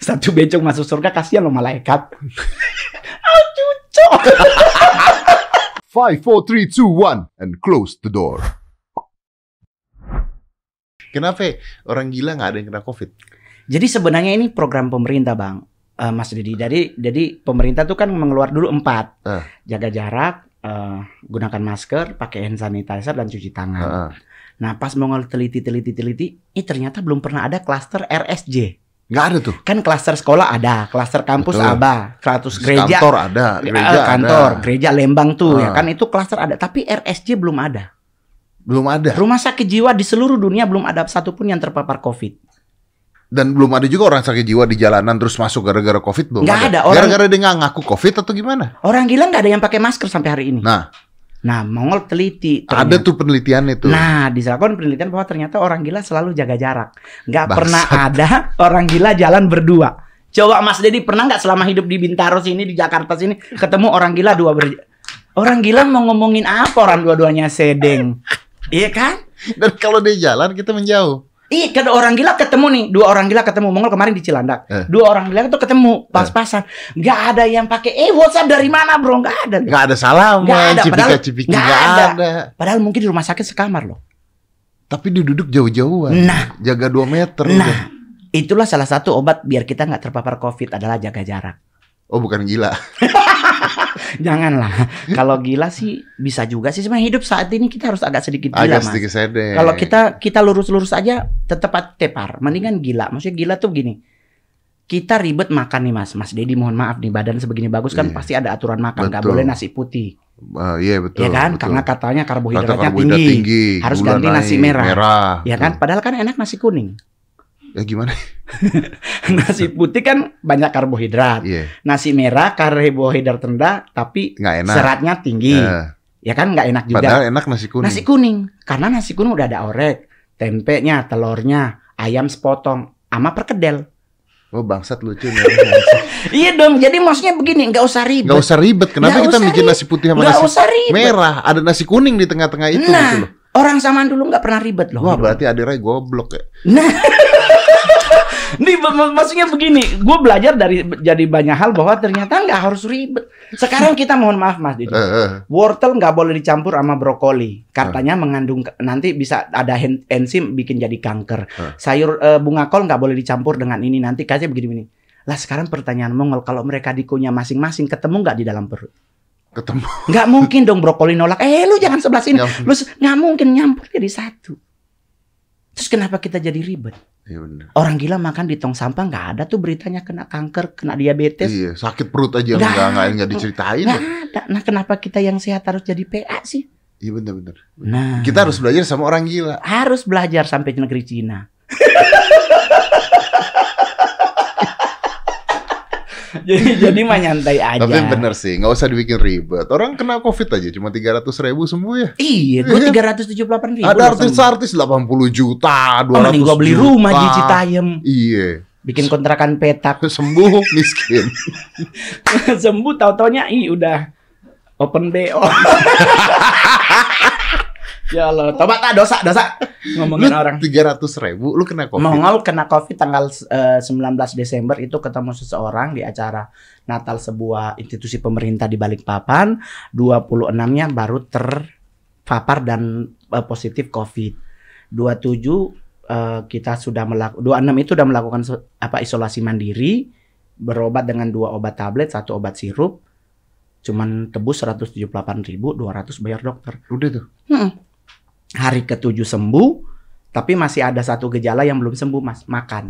Satu bencong masuk surga kasihan lo malaikat. ah cucok. Five, four, three, two, one, and close the door. Kenapa orang gila nggak ada yang kena COVID? Jadi sebenarnya ini program pemerintah bang, Eh, Mas Didi. Jadi jadi pemerintah tuh kan mengeluar dulu empat, Eh. jaga jarak, eh, gunakan masker, pakai hand sanitizer dan cuci tangan. Heeh. Nah pas mau teliti teliti teliti, ini ternyata belum pernah ada klaster RSJ. Nggak ada tuh. Kan klaster sekolah ada, klaster kampus Betul. ada, klaster gereja Kantor ada, gereja kantor, ada. gereja Lembang tuh ya Ah. kan itu klaster ada, tapi RSJ belum ada. Belum ada. Rumah sakit jiwa di seluruh dunia belum ada satupun yang terpapar COVID. Dan belum ada juga orang sakit jiwa di jalanan terus masuk gara-gara COVID belum Nggak ada, ada. orang- Gara-gara dia nggak ngaku COVID atau gimana? Orang gila nggak ada yang pakai masker sampai hari ini. Nah, Nah, Mongol teliti. ada ternyata. tuh penelitiannya tuh. Nah, dilakukan penelitian bahwa ternyata orang gila selalu jaga jarak. Nggak pernah ada orang gila jalan berdua. Coba Mas Dedi pernah nggak selama hidup di Bintaro sini di Jakarta sini ketemu orang gila dua ber Orang gila mau ngomongin apa orang dua-duanya sedeng. Iya kan? Dan kalau dia jalan kita menjauh. Iya, kan orang gila ketemu nih, dua orang gila ketemu. Mongol kemarin di Cilandak. Eh. Dua orang gila itu ketemu pas-pasan. Nggak ada yang pakai eh WhatsApp dari mana, Bro? Nggak ada. Nggak ada salaman, Nggak ada, cipika padahal- cipiki nggak nggak ada. ada. Padahal mungkin di rumah sakit sekamar loh. Tapi dia duduk jauh-jauhan. Nah, Jaga 2 meter. udah. nah. Itulah salah satu obat biar kita nggak terpapar COVID adalah jaga jarak. Oh bukan gila. Janganlah. Kalau gila sih bisa juga sih. Sebenarnya hidup saat ini kita harus agak sedikit gila, Agak Mas. sedikit sedek. Kalau kita kita lurus-lurus aja tetap tepar. Mendingan gila. Maksudnya gila tuh gini. Kita ribet makan nih Mas. Mas Dedi mohon maaf nih badan sebegini bagus kan Iya. pasti ada aturan makan. Nggak boleh nasi putih. Ah, iya betul. ya kan? betul. Karena katanya Kata karbohidratnya karbohidrat tinggi. tinggi. Harus ganti nasi naik, merah. Merah. Ya kan? Padahal kan enak nasi kuning. Ya gimana? nasi putih kan banyak karbohidrat. Iya. Nasi merah karbohidrat rendah tapi Nggak enak. seratnya tinggi. Eh, Ya kan nggak enak juga. padahal enak nasi kuning. Nasi kuning. Karena nasi kuning udah ada orek, tempenya, telurnya, ayam sepotong, sama perkedel. Oh bangsat lucu nih. Iya dong. Jadi maksudnya begini, nggak usah ribet. Gak usah ribet. Kenapa Nggak kita bikin nasi putih sama Nggak nasi usah ribet. merah? Ada nasi kuning di tengah-tengah itu Nah, gitu loh. Orang zaman dulu nggak pernah ribet loh. Wah berarti Adira goblok ya. Nah, nih mak- mak- maksudnya begini, gue belajar dari jadi banyak hal bahwa ternyata nggak harus ribet. Sekarang kita mohon maaf mas Didi, Eh, eh. wortel nggak boleh dicampur sama brokoli, katanya mengandung nanti bisa ada enzim bikin jadi kanker. Eh. Sayur eh, bunga kol nggak boleh dicampur dengan ini nanti katanya begini-begini. Lah sekarang pertanyaan Mongol kalau mereka dikunyah masing-masing ketemu nggak di dalam perut? Ketemu. Nggak mungkin dong brokoli nolak. Eh lu jangan sebelah sini. Lu nggak mungkin nyampur jadi satu. Terus kenapa kita jadi ribet? Iya bener. Orang gila makan di tong sampah nggak ada tuh beritanya kena kanker, kena diabetes. Iya, sakit perut aja Nggak ada. enggak diceritain. Nggak ada. Nah kenapa kita yang sehat harus jadi PA sih? Iya bener-bener. Nah Kita harus belajar sama orang gila. harus belajar sampai negeri Cina. jadi jadi mah nyantai aja. Tapi bener sih, nggak usah dibikin ribet. Orang kena covid aja cuma 300 ribu sembuh ya. Iya, gue tiga ratus tujuh puluh delapan ribu. Ada artis-artis 80 juta, 200 Oh, mending gue beli juta. rumah di Citayam, Iya, bikin kontrakan petak, sembuh miskin. sembuh tau-taunya ih udah open BO. Ya Allah, tobat tak dosa dosa Lu ngomongin orang. 300 ribu, lu kena covid. Mongol kena COVID tanggal eh, 19 Desember itu ketemu seseorang di acara Natal sebuah institusi pemerintah di Balikpapan. 26-nya baru terpapar dan eh, positif COVID. 27 eh, kita sudah melakukan 26 itu sudah melakukan apa isolasi mandiri, berobat dengan dua obat tablet, satu obat sirup. Cuman tebus 178.200 bayar dokter. Udah tuh. Hmm. Hari ketujuh sembuh, tapi masih ada satu gejala yang belum sembuh, Mas. Makan.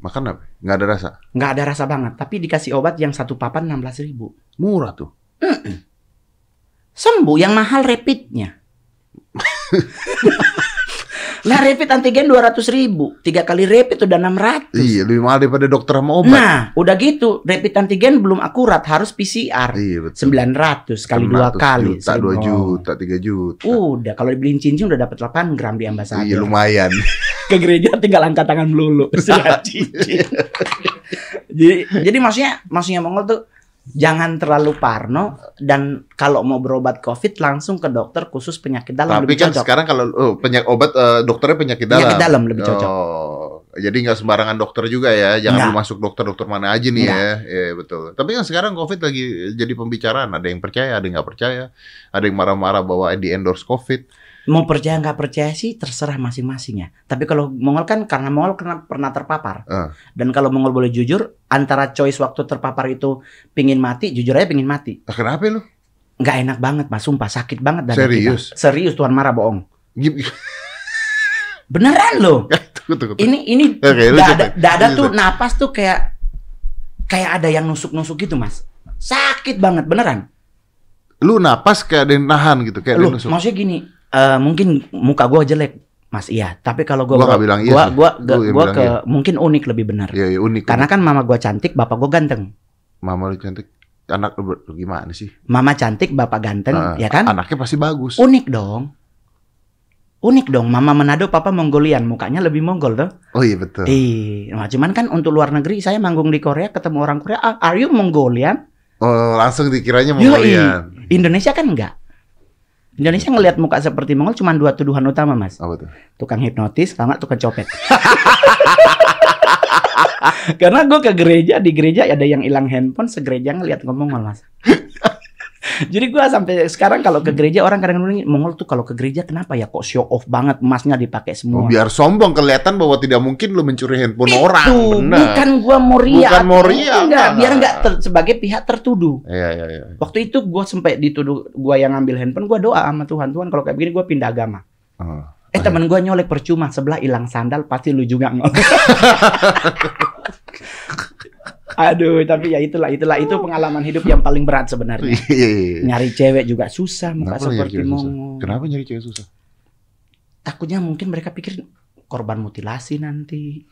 Makan apa? Nggak ada rasa. Nggak ada rasa banget, tapi dikasih obat yang satu papan 16 ribu. Murah tuh. Sembuh, yang mahal rapidnya. nah, rapid antigen 200 ribu. Tiga kali rapid udah 600. Iya, lebih mahal daripada dokter sama obat. Nah, udah gitu. Rapid antigen belum akurat, harus PCR. iya, betul. 900 kali dua 600 kali. Juta, 2 Oh. juta, 3 juta. Udah, kalau dibeliin cincin udah dapat 8 gram di ambasador. Iya, lumayan. ke gereja tinggal angkat tangan melulu. Cincin. jadi jadi maksudnya maksudnya Mongol tuh jangan terlalu parno dan kalau mau berobat COVID langsung ke dokter khusus penyakit dalam Tapi lebih kan cocok. sekarang kalau oh, penyakit obat eh, dokternya penyakit dalam. Penyakit dalam lebih cocok. Oh, Jadi nggak sembarangan dokter juga ya. Jangan lu masuk dokter-dokter mana aja nih Nggak. ya. Iya betul. Tapi kan sekarang COVID lagi jadi pembicaraan. Ada yang percaya, ada yang nggak percaya. Ada yang marah-marah bahwa di endorse COVID. Mau percaya nggak percaya sih terserah masing-masing ya. Tapi kalau Mongol kan karena Mongol kena, pernah terpapar. Ah. Dan kalau Mongol boleh jujur, antara choice waktu terpapar itu pingin mati, jujur aja pingin mati. Ah, kenapa lu? Nggak enak banget mas, sumpah sakit banget dada Serius? kita. Serius Tuan marah bohong. Beneran loh. Tunggu, tunggu, tunggu. Ini ini lu dada, dada tuh napas tuh kayak kayak ada yang nusuk-nusuk gitu mas. Sakit banget beneran. Lu napas kayak ada yang nahan gitu, kayak Lu nusuk. maksudnya gini, eh, mungkin muka gua jelek, Mas iya. Tapi kalau gua Gua nggak bilang iya gua, gua, Gua gua, gua ke iya. mungkin unik lebih benar. Iya, iya unik. Karena kan mama gua cantik, bapak gua ganteng. mama lu cantik, anak lu gimana sih? Mama cantik, bapak ganteng, Ah, ya kan? Anaknya pasti bagus. Unik dong. Unik dong, Mama Manado, Papa Mongolian, mukanya lebih Mongol tuh. Oh iya betul. Iya, nah, cuman kan untuk luar negeri saya manggung di Korea ketemu orang Korea, ah, are you Mongolian? Oh langsung dikiranya mau Yoi. Indonesia kan enggak. Indonesia ngelihat muka seperti Mongol cuma dua tuduhan utama, Mas. Apa tuh? Tukang hipnotis, kalau nggak tukang copet. Karena gue ke gereja, di gereja ada yang hilang handphone, segereja ngeliat ngomong Mas. Jadi gue sampai sekarang kalau ke gereja orang kadang-kadang Mongol tuh kalau ke gereja kenapa ya kok show off banget emasnya dipakai Oh, semua. biar sombong kelihatan bahwa tidak mungkin lu mencuri handphone Itu, orang. Benar. bukan gua mau ria. Bukan mau ria, Enggak, enggak. biar enggak ter- sebagai pihak tertuduh. Iya iya iya. Waktu itu gua sampai dituduh gua yang ngambil handphone, gua doa sama Tuhan, Tuhan kalau kayak begini gua pindah agama. Oh. Eh teman gua nyolek percuma, sebelah hilang sandal pasti lu juga ngolek. Aduh, tapi ya itulah itulah itu pengalaman hidup yang paling berat sebenarnya. Iya iya. iya. Nyari cewek juga susah muka Kenapa seperti? Mongol. Kenapa nyari cewek susah? Takutnya mungkin mereka pikir korban mutilasi nanti.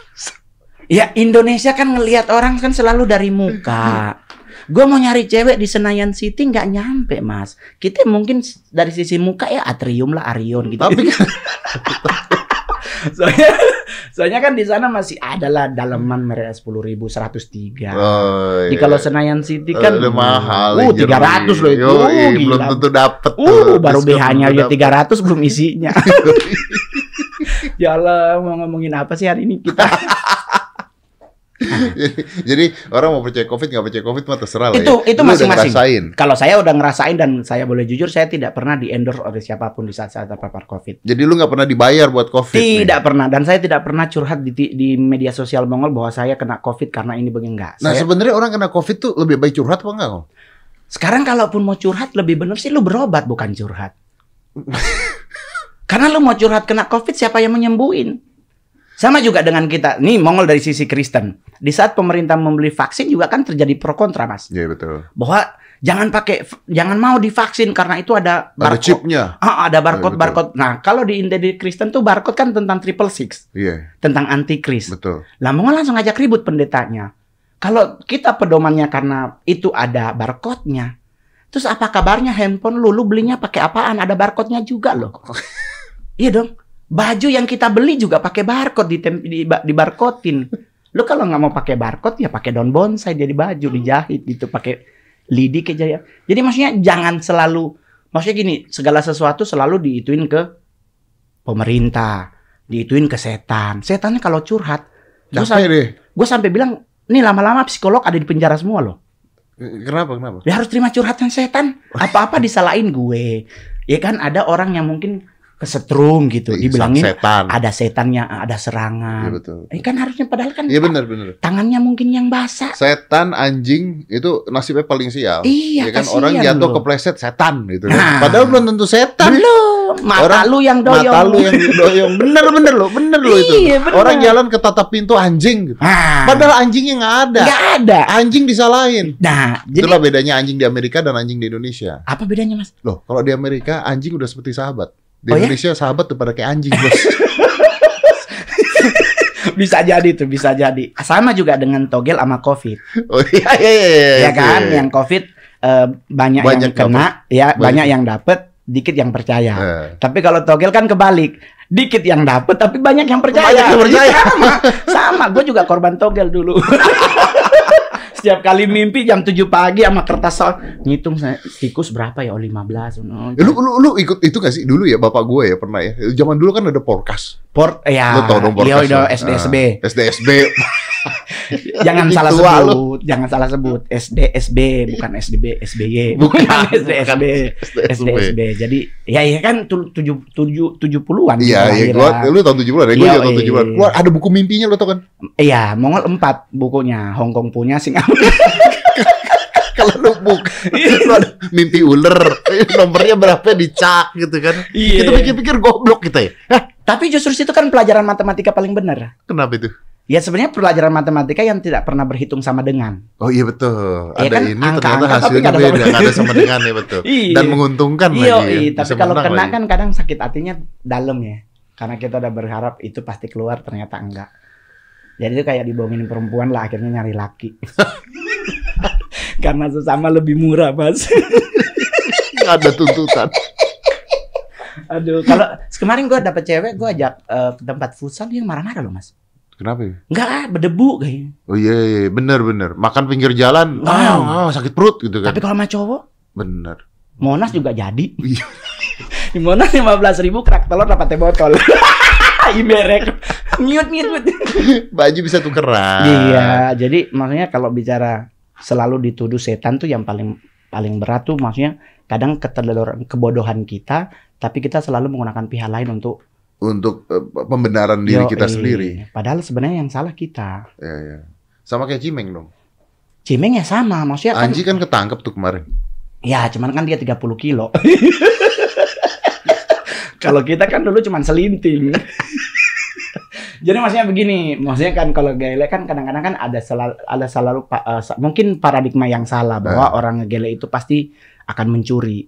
ya Indonesia kan ngelihat orang kan selalu dari muka. Gue mau nyari cewek di Senayan City nggak nyampe mas. Kita mungkin dari sisi muka ya Atrium lah Arion gitu. Tapi kan soalnya, soalnya kan di sana masih ada lah dalaman mereka sepuluh ribu seratus tiga. Oh, Di iya. kalau Senayan City kan udah mahal. Uh, tiga ratus loh itu. Yoi, Uh, belum tentu dapet. Uh, tuh. baru BH-nya aja dapet. 300 belum isinya. ya Allah, mau ngomongin apa sih hari ini kita? Jadi orang mau percaya covid nggak percaya covid mah terserah lah Itu- ya. itu masing-masing. Kalau saya udah ngerasain dan saya boleh jujur, saya tidak pernah di endorse oleh siapa pun di saat saya terpapar COVID. Jadi lu nggak pernah dibayar buat covid? nih? Tidak pernah dan saya tidak pernah curhat di, di media sosial Mongol bahwa saya kena COVID karena ini begini enggak. Nah Saya- sebenarnya orang kena covid tuh lebih baik curhat apa enggak? Sekarang kalaupun mau curhat lebih bener sih lu berobat bukan curhat. karena lu mau curhat kena COVID siapa yang menyembuhin? Sama juga dengan kita. Nih Mongol dari sisi Kristen. Di saat pemerintah membeli vaksin juga kan terjadi pro kontra, Mas. Iya betul. Bahwa jangan pakai jangan mau divaksin karena itu ada Ada barcode. chipnya. Ah, ada barcode Iya, betul. barcode. Nah, kalau di Kristen tuh barcode kan tentang triple six, Iya tentang antikris. betul. Lah Mongol langsung ngajak ribut pendetanya. Kalau kita pedomannya karena itu ada barcode-nya. Terus apa kabarnya handphone lu? Lu belinya pakai apaan? Ada barcode-nya juga loh. iya dong. Baju yang kita beli juga pakai barcode di di, di barcodein. Lu kalau nggak mau pakai barcode ya pakai daun bonsai jadi baju dijahit gitu pakai lidi kayak jaya. Jadi maksudnya jangan selalu maksudnya gini, segala sesuatu selalu diituin ke pemerintah, diituin ke setan. Setannya kalau curhat, gue deh. gue sampai bilang, nih lama-lama psikolog ada di penjara semua loh. Kenapa kenapa? Dia harus terima curhatan setan. Apa-apa disalahin gue. Ya kan ada orang yang mungkin kesetrum gitu, Ih, dibilangin setan. ada setannya, ada Iya serangan. betul. Eh kan harusnya padahal kan Iya benar benar. tangannya mungkin yang basah. Setan anjing itu nasibnya paling sial. Iya, Ya kan orang jatuh loh. kepleset setan gitu Nah. kan. Padahal belum tentu setan. Belum, mata Orang- lu yang doyong. Mata lu yang doyong. Bener bener loh, bener loh itu. Iya, bener. Orang jalan ke tatap pintu anjing gitu. Ah, Padahal anjingnya nggak ada. nggak ada. Anjing disalahin. Nah, jadi Itulah bedanya anjing di Amerika dan anjing di Indonesia. apa bedanya mas? Loh, kalau di Amerika anjing udah seperti sahabat. Di Oh ya? Indonesia sahabat tuh pada kayak anjing, Bos. Bisa jadi tuh, bisa jadi. Sama juga dengan togel sama covid. oh iya iya iya. iya, ya kan iya. yang covid eh, banyak, Banyak yang kena ya Banyak. banyak yang dapet dikit yang percaya Eh. tapi kalau togel kan kebalik dikit yang dapet tapi banyak yang percaya Banyak yang percaya. sama sama gue juga korban togel dulu Setiap kali mimpi jam 7 pagi sama kertas soal ngitung saya tikus berapa ya? Oh 15. Oh, Eh, lu, lu, lu ikut itu gak sih dulu ya bapak gue ya pernah ya. Zaman dulu kan ada podcast. Por ya. Lu tau dong podcast. iya, ya? SDSB. Ah, SDSB. Jangan salah sebut. lu. Jangan salah sebut. SDSB bukan SDB, SBY. Bukan, SDSB. SDSB. Jadi ya ya kan tu- tujuh tujuh tujuh puluhan. Iya, iya, gua, lu tahun 70-an ya, gue Iya, tahun iya. 70-an. Wah, ada buku mimpinya lo tau kan? Iya, Mongol empat bukunya. Hong Kong punya, Singapura. Kalau lu buka, lu ada mimpi ular, nomornya berapa dicak gitu kan. Iya. Kita pikir-pikir goblok kita ya. Hah, Tapi justru itu kan pelajaran matematika paling benar. kenapa itu? Ya sebenarnya pelajaran matematika yang tidak pernah berhitung sama dengan. Oh iya betul. Iya Ada kan, ini angka-angka ternyata tapi hasilnya beda, sama- ada sama dengan ya betul. Iya. Dan menguntungkan Iya, lagi ya. iya, tapi kalau kena lagi. kan kadang sakit hatinya dalam ya. Karena kita udah berharap itu pasti keluar ternyata enggak. Jadi itu kayak dibohongin perempuan lah akhirnya nyari laki. Karena sesama lebih murah, Mas. Ada tuntutan. Aduh, kalau kemarin gua dapet cewek, gua ajak eh, ke tempat futsal dia marah-marah loh, Mas. Kenapa ya? Enggak, ah, berdebu kayaknya. Oh iya, iya, bener bener. Makan pinggir jalan, Wow. ah, ah, sakit perut gitu kan. Tapi kalau sama cowok, Bener. Monas juga jadi. Iya. Di Monas 15 ribu kerak telur dapat teh botol. Iberek. Mute, mute, mute. Baju bisa tukeran. Iya, jadi maksudnya kalau bicara selalu dituduh setan tuh yang paling paling berat tuh maksudnya kadang keterlaluan kebodohan kita, tapi kita selalu menggunakan pihak lain untuk Untuk eh, pembenaran diri Yoi. kita sendiri. Padahal sebenarnya yang salah kita. Iya, iya. Sama kayak Cimeng dong. Cimeng ya sama, maksudnya kan Anji kan ketangkep tuh kemarin. ya cuman kan dia 30 kilo. kalau kita kan dulu cuman selinting. Jadi maksudnya begini, maksudnya kan kalau gele kan kadang-kadang kan ada selalu ada selalu eh, sa- mungkin paradigma yang salah bahwa Nah. orang ngegele itu pasti akan mencuri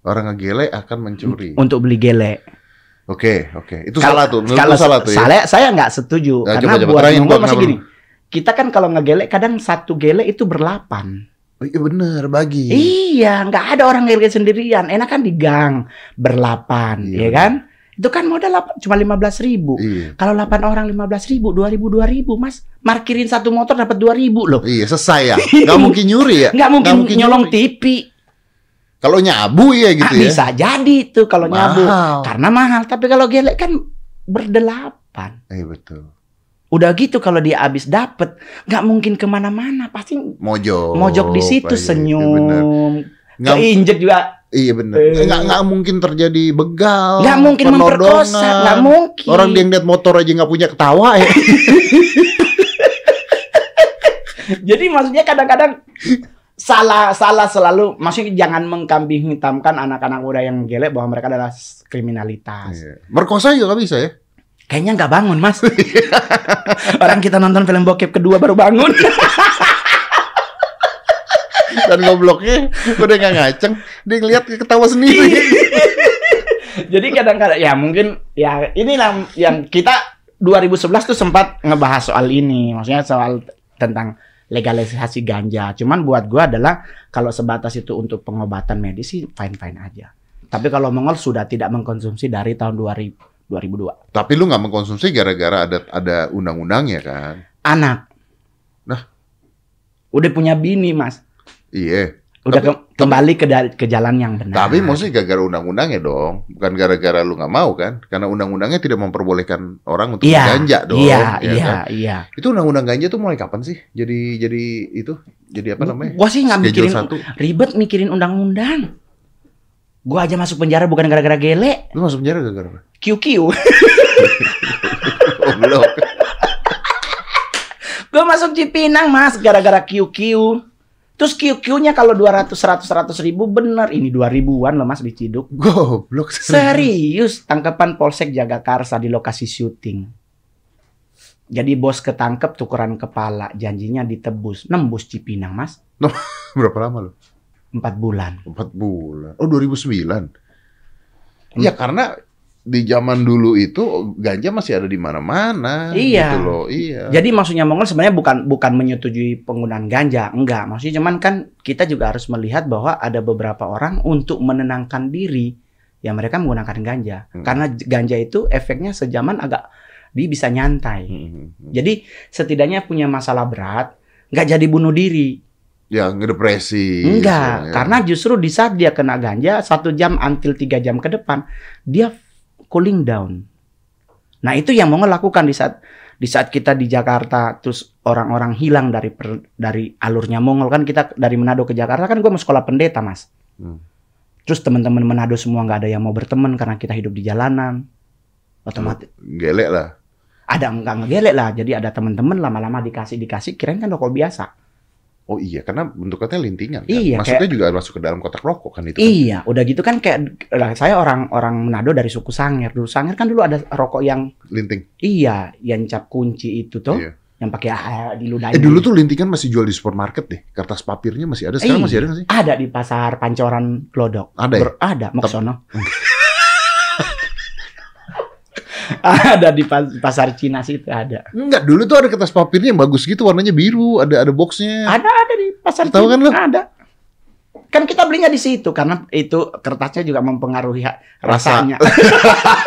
Orang ngegele akan mencuri. untuk beli gele. Oke, oke. Itu Kalau- salah tuh. Menurut Kalau lu salah tuh ya. saya saya nggak setuju Nah, karena coba, coba buat terangin masih gini. Kita kan kalau ngegele kadang satu gele itu berlapan. Oh, iya bener, bagi. Iya, nggak ada orang ngegele sendirian. Enak kan di gang berlapan, Iya, ya kan? Itu kan modal cuma 15 ribu. Iya. Kalau 8 orang 15 ribu, 2 ribu, 2 ribu, mas. Markirin satu motor dapat 2 ribu loh. Iya, selesai ya. Gak mungkin nyuri ya. Nggak mungkin, mungkin nyolong nyuri. TV. Kalau nyabu ya gitu Ah, ya. Bisa jadi tuh kalau nyabu. Karena mahal. Tapi kalau gelek kan berdelapan. Iya betul. Udah gitu kalau dia habis dapet, nggak mungkin ke mana-mana. Pasti Mojok. mojok di situ Iya, iya, bener. senyum. Nggak, Keinjek juga. iya bener. Eh. Nggak, mungkin terjadi begal. Nggak mungkin memperkosa. Nggak mungkin. Orang dia ngeliat motor aja nggak punya ketawa ya. Jadi maksudnya kadang-kadang salah salah selalu maksudnya jangan mengkambing hitamkan anak-anak muda yang gelek bahwa mereka adalah kriminalitas. Iya. Merkosa juga nggak bisa ya. Kayaknya nggak bangun mas. Orang kita nonton film bokep kedua baru bangun. Dan gobloknya udah nggak ngaceng. Dia ngeliat ketawa sendiri. Jadi kadang-kadang ya mungkin ya inilah yang kita 2011 tuh sempat ngebahas soal ini, maksudnya soal tentang legalisasi ganja. Cuman buat gua adalah kalau sebatas itu untuk pengobatan medis sih fine-fine aja. Tapi kalau Mongol sudah tidak mengkonsumsi dari tahun 2000, 2002. Tapi lu nggak mengkonsumsi gara-gara ada ada undang-undangnya kan. Anak. Nah. Udah punya bini, Mas. Iya. Udah Tapi- ke- kembali ke, ke jalan yang benar. Tapi maksudnya gara-gara undang-undangnya dong, bukan gara-gara lu nggak mau kan? Karena undang-undangnya tidak memperbolehkan orang untuk Iya, ganja dong. Iya, ya iya, kan? iya. Itu undang-undang ganja tuh mulai kapan sih? Jadi jadi itu jadi apa namanya? Gua sih nggak mikirin satu. ribet mikirin undang-undang. Gua aja masuk penjara bukan gara-gara gele. Lu masuk penjara gara-gara apa? QQ. Goblok. Gua masuk Cipinang, Mas, gara-gara QQ. Terus QQ-nya kalau 200 100 100 ribu bener ini 2000-an loh Mas diciduk. Goblok. Serius, tangkapan Polsek Jagakarsa di lokasi syuting. Jadi bos ketangkep tukeran kepala, janjinya ditebus, nembus Cipinang, Mas. Berapa lama lu? 4 bulan. Empat bulan. Oh 2009. Ya karena di zaman dulu itu ganja masih ada di mana-mana. Iya. Gitu loh. Iya. Jadi maksudnya Mongol sebenarnya bukan bukan menyetujui penggunaan ganja, enggak. Maksudnya cuman kan kita juga harus melihat bahwa ada beberapa orang untuk menenangkan diri ya mereka menggunakan ganja. Hmm. Karena ganja itu efeknya sejaman agak dia bisa nyantai. Hmm, hmm, hmm. Jadi setidaknya punya masalah berat, nggak jadi bunuh diri. Ya ngedepresi. Enggak, Ya. karena justru di saat dia kena ganja satu jam until tiga jam ke depan dia cooling down. Nah itu yang mau lakukan di saat di saat kita di Jakarta terus orang-orang hilang dari per- dari alurnya Mongol kan kita dari Manado ke Jakarta kan gue mau sekolah pendeta mas. Hmm. Terus teman-teman Manado semua nggak ada yang mau berteman karena kita hidup di jalanan. Otomatis gelek lah. ada nggak ngegelek lah. Jadi ada teman-teman lama-lama dikasih dikasih kirain kan rokok biasa. Oh iya, karena bentuknya lintingan. Kan? Iya, Maksudnya juga masuk ke dalam kotak rokok kan itu. Kan? Iya, udah gitu kan kayak lah, saya orang orang Manado dari suku Sangir. Dulu Sangir kan dulu ada rokok yang Linting. iya, yang cap kunci itu tuh, Iya. yang pakai ah, diludahin. Eh dulu tuh lintingan masih jual di supermarket deh. Kertas papirnya masih ada. Sekarang Iya. masih ada nggak sih? ada di pasar Pancoran Glodok. Ada ya? Ber- ada, mau ke sono. ada di pas- pasar Cina sih itu ada. Enggak, dulu tuh ada kertas papirnya yang bagus gitu, warnanya biru, ada ada boxnya. Ada ada di pasar Tahu Cina. kan lu? Ada. Kan kita belinya di situ karena itu kertasnya juga mempengaruhi Rasa. rasanya.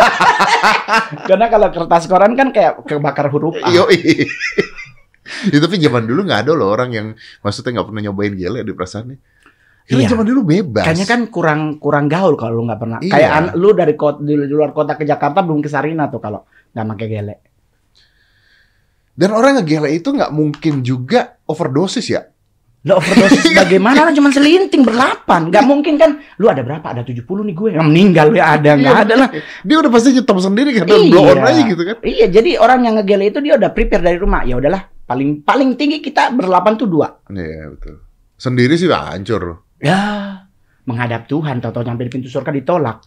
karena kalau kertas koran kan kayak kebakar huruf A. Yo, Ya, tapi zaman dulu nggak ada loh orang yang maksudnya nggak pernah nyobain gele di perasaannya. Karena Iya. zaman dulu bebas. Kayaknya kan kurang kurang gaul kalau lu nggak pernah. Iya. Kayak an- lu dari kota di luar kota ke Jakarta belum ke Sarina tuh kalau nggak pakai gele. Dan orang ngegele itu nggak mungkin juga overdosis ya. Lo overdosis bagaimana orang cuma selinting berlapan. Nggak mungkin kan. Lu ada berapa? Ada 70 nih gue. Yang meninggal ya ada nggak Iya. ada lah. Dia udah pasti nyetom sendiri kan, Iya. blow on aja gitu kan. Iya, jadi orang yang ngegele itu dia udah prepare dari rumah. Ya udahlah, paling paling tinggi kita berlapan tuh dua. Iya betul. Sendiri sih hancur. Ya, menghadap Tuhan, tahu-tahu nyampe di pintu surga ditolak.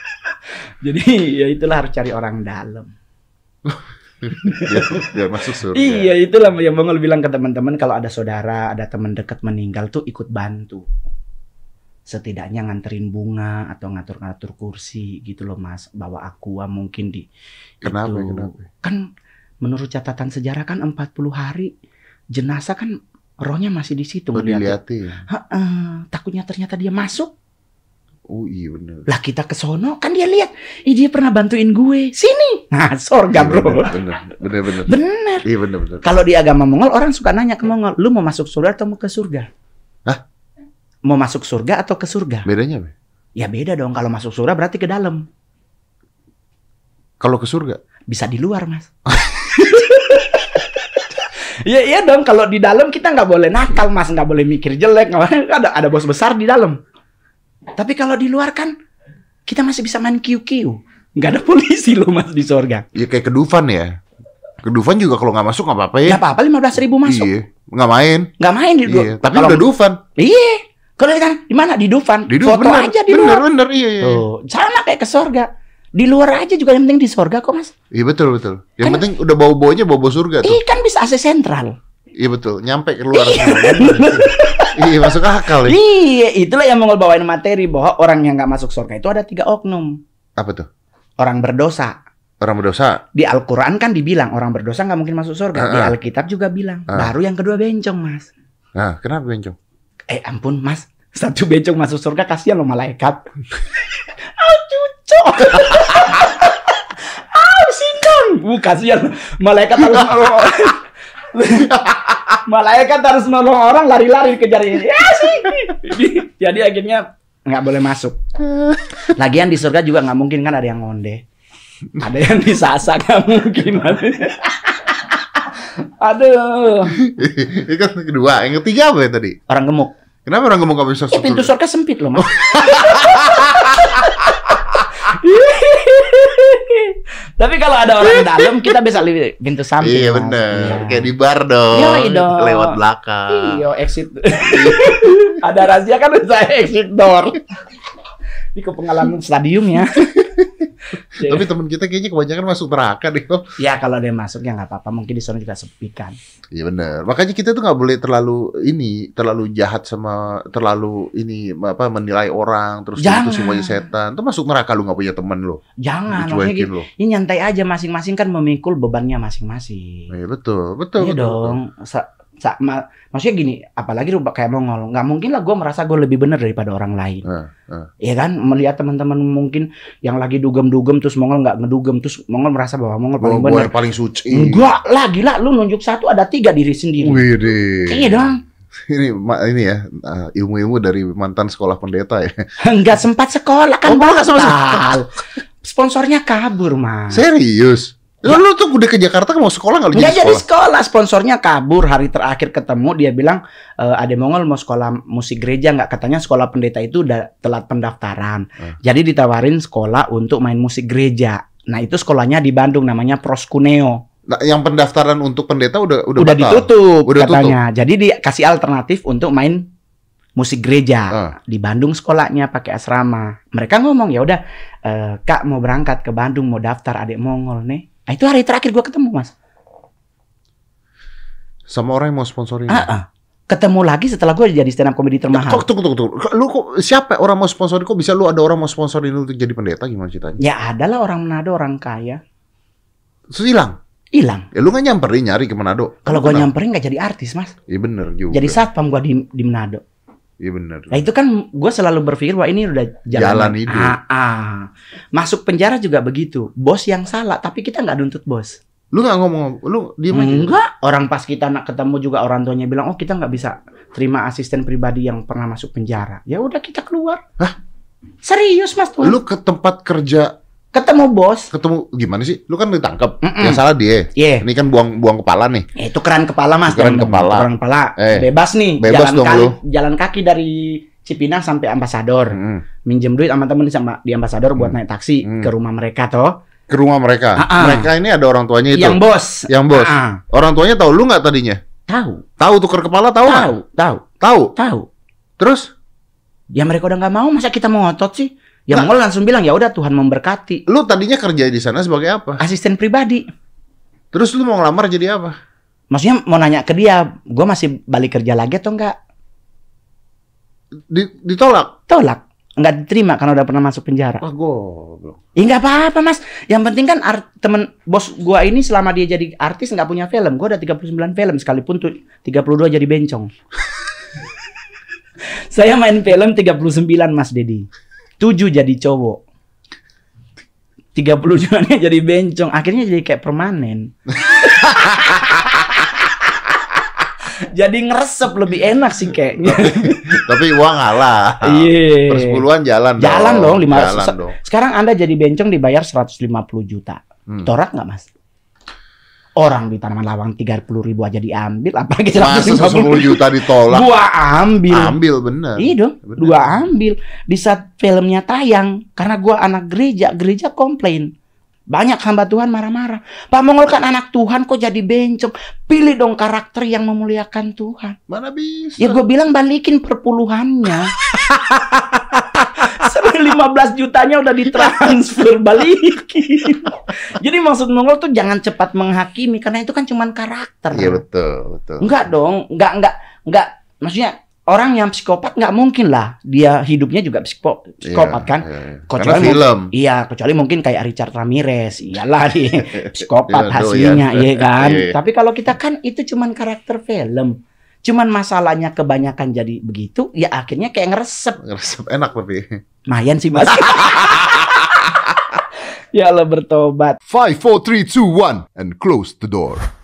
jadi ya itulah harus cari orang dalam. biar, biar masuk surga. Iya, itulah yang Bangol bilang ke teman-teman kalau ada saudara, ada teman dekat meninggal tuh ikut bantu. Setidaknya nganterin bunga atau ngatur-ngatur kursi gitu loh Mas, bawa aqua mungkin di Kenapa? itu. Kenapa? Kan menurut catatan sejarah kan 40 hari jenazah kan rohnya masih di situ Oh, diliatin. Heeh, takutnya ternyata dia masuk. Oh iya bener. Lah kita ke sono kan dia lihat, ih dia pernah bantuin gue. Sini. Nah, sorga, Iya, Bro. Bener, bener, bener, bener. Bener. Iya bener, bener. Kalau di agama Mongol orang suka nanya ke Mongol, lu mau masuk surga atau mau ke surga? Hah? Mau masuk surga atau ke surga? Bedanya apa? Ya beda dong. Kalau masuk surga berarti ke dalam. Kalau ke surga? Bisa di luar, Mas. Iya iya dong. Kalau di dalam kita nggak boleh nakal, Mas. Nggak boleh mikir jelek. nggak boleh- Ada ada bos besar di dalam. Tapi kalau di luar kan kita masih bisa main QQ. Nggak ada polisi loh, Mas di surga. Ya kayak ke Dufan ya. Ke Dufan juga kalau nggak masuk nggak apa-apa ya. Nggak apa-apa 15 ribu masuk. Iya, nggak main. Nggak main di Iya, tapi kalau- udah Dufan. Iya. Kalau kan di mana di Dufan? Di Dufan Foto bener, aja di bener, luar. bener, iya, iya. Tuh, sama kayak ke surga. Di luar aja juga yang penting di surga kok, Mas. Iya betul betul. Yang Kan- penting udah bau baunya bau bau surga tuh. Ih, kan bisa AC sentral. Iya betul. Nyampe ke luar. iya masuk akal ya. Iya, itulah yang mau bawain materi bahwa orang yang nggak masuk surga itu ada tiga oknum. Apa tuh? Orang berdosa. Orang berdosa. Di Al-Quran kan dibilang orang berdosa nggak mungkin masuk surga. Di Ah, ah. Alkitab juga bilang. Ah. Baru yang kedua bencong, Mas. Nah, kenapa bencong? Eh ampun, Mas. Satu bencong masuk surga kasihan loh malaikat. ah, cucok. ah, sindang. Uh, kasihan. Malaikat harus nolong. malaikat harus nolong orang lari-lari kejar ini. Ya sih. Jadi akhirnya nggak boleh masuk. Lagian di surga juga nggak mungkin kan ada yang ngonde. Ada yang disasa nggak mungkin. Aduh, Itu kan kedua. Yang ketiga apa ya tadi? orang gemuk. Kenapa orang ngomong gak bisa masuk pintu surga? surga sempit loh, Mas. Tapi kalau ada orang dalam, kita bisa lihat pintu samping. Iya Mas. bener. Iya. Kayak di bar dong. Yoi dong. Lewat belakang. Iya, exit. ada rahasia kan saya exit door. Ini ke pengalaman stadium ya. Tapi teman kita kayaknya kebanyakan masuk neraka deh. Om. ya kalau dia masuk ya nggak apa-apa. Mungkin di sana juga sepi kan. Iya benar. Makanya kita tuh nggak boleh terlalu ini, terlalu jahat sama terlalu ini apa menilai orang terus Jangan. itu semuanya setan. Itu masuk neraka lu nggak punya teman lu. Jangan. Dicuekin gitu. lu. Ini nyantai aja masing-masing kan memikul bebannya masing-masing. Iya betul, betul. Iya betul, dong. Sa- ma- maksudnya gini, apalagi rubah kayak Mongol, nggak mungkin lah gue merasa gue lebih benar daripada orang lain. Heeh, heeh. Iya kan, melihat teman-teman mungkin yang lagi dugem-dugem terus Mongol nggak ngedugem terus Mongol merasa bahwa Mongol paling benar. paling suci. Enggak lah, gila lu nunjuk satu ada tiga diri sendiri. Widih. Iya dong. Ini ini ya uh, ilmu-ilmu dari mantan sekolah pendeta ya. Enggak sempat sekolah Oh, kan sempat batal. Sponsornya kabur, Mas. Serius? Lu, lu tuh udah ke Jakarta mau sekolah nggak lu jadi jadi sekolah? sponsornya kabur. Hari terakhir ketemu dia bilang, e, Ade Mongol mau sekolah musik gereja nggak? Katanya sekolah pendeta itu udah telat pendaftaran. Hmm. Jadi ditawarin sekolah untuk main musik gereja. Nah itu sekolahnya di Bandung namanya Proskuneo. Nah, yang pendaftaran untuk pendeta udah udah, Udah, batal? ditutup Udah katanya. Jadi dikasih alternatif untuk main musik gereja Ah. di Bandung sekolahnya pakai asrama. Mereka ngomong ya udah eh, Kak mau berangkat ke Bandung mau daftar adik Mongol nih. Nah, itu hari terakhir gua ketemu mas. Sama orang yang mau sponsorin. Ah, ah. Ketemu lagi setelah gua jadi stand up comedy termahal. Tunggu tunggu tunggu. Lu kok siapa orang mau sponsorin? Kok bisa lu ada orang mau sponsorin lu untuk jadi pendeta gimana ceritanya? Ya adalah orang Manado orang kaya. Terus hilang. Hilang. Ya lu nggak nyamperin nyari ke Manado. Kalau kenal? nyamperin nggak jadi artis mas. Iya bener juga. Jadi satpam gua di, di Manado. Iya bener. Nah itu kan gue selalu berpikir wah ini udah jalan, Jalan hidup. Ah, ah. Masuk penjara juga begitu. Bos yang salah tapi kita nggak nuntut bos. Lu nggak ngomong, lu diem aja. Enggak. Orang pas kita nak ketemu juga orang tuanya bilang oh kita nggak bisa terima asisten pribadi yang pernah masuk penjara. Ya udah kita keluar. Hah? Serius mas tuh. Lu ke tempat kerja ketemu bos. ketemu gimana sih? Lu kan ditangkap. Mm-mm. Yang salah dia. Iya. Ini kan buang buang kepala nih. Eh, tukeran kepala mas. Dong. kepala. Tukeran kepala. Eh, Bebas nih. bebas jalan dong kaki, lu. Jalan kaki dari Cipinang sampai Ambasador. Mm. Minjem duit sama temen sama di Ambasador buat Hmm. naik taksi Hmm. ke rumah mereka toh. Ke rumah mereka. Ah, ah. Mereka ini ada orang tuanya itu. Yang bos. Yang bos. Ah, ah. Orang tuanya tahu lu nggak tadinya? tahu. Tahu tuker kepala tahu? Tahu, tahu, Tahu. tahu. Terus Ya mereka udah nggak mau, masa kita mau ngotot sih? Ya Nah. Mongol langsung bilang ya udah Tuhan memberkati. lu tadinya kerja di sana sebagai apa? Asisten pribadi. Terus lu mau ngelamar jadi apa? Maksudnya mau nanya ke dia, gue masih balik kerja lagi atau enggak? Di- ditolak. Tolak. Enggak diterima karena udah pernah masuk penjara. Wah, goblok. Ya nggak apa-apa mas. Yang penting kan art, temen bos gua ini selama dia jadi artis nggak punya film. Gua ada 39 film sekalipun tuh 32 jadi bencong. Saya main film 39 Mas Dedi. 7 jadi cowok. 30 jualnya jadi bencong. Akhirnya jadi kayak permanen. jadi ngeresep lebih enak sih kayaknya. Tapi uang ngalah. Iya. Persepuluhan jalan dong. Jalan dong, lima Jalan se- dong. Sekarang Anda jadi bencong dibayar 150 juta. Hmm. Torak nggak mas? Orang di tanaman lawang 30 ribu aja diambil, apalagi Masa 150 10 juta ditolak? Gua ambil. Ambil bener. Iya dong, Bener. gua ambil. Di saat filmnya tayang, karena gua anak gereja, gereja komplain. Banyak hamba Tuhan marah-marah. Pak Mongol kan anak Tuhan kok jadi bencong. Pilih dong karakter yang memuliakan Tuhan. Mana bisa? Ya gue bilang balikin perpuluhannya. Sampai 15 jutanya udah ditransfer balikin. Jadi maksud Mongol tuh jangan cepat menghakimi karena itu kan cuman karakter. Iya betul, betul. Enggak dong, enggak enggak enggak maksudnya orang yang psikopat nggak mungkin lah dia hidupnya juga psiko, psikopat Iya, kan. iya, iya. Kecuali Karena film. Iya, kecuali mungkin kayak Richard Ramirez. Iyalah dia psikopat Iya, hasilnya, doyan. iya kan. Iya. Tapi kalau kita kan itu cuman karakter film. Cuman masalahnya kebanyakan jadi begitu, ya akhirnya kayak ngeresep. Ngeresep enak tapi. Mayan sih Mas. ya Allah bertobat. 5, 4, 3, 2, 1, and close the door.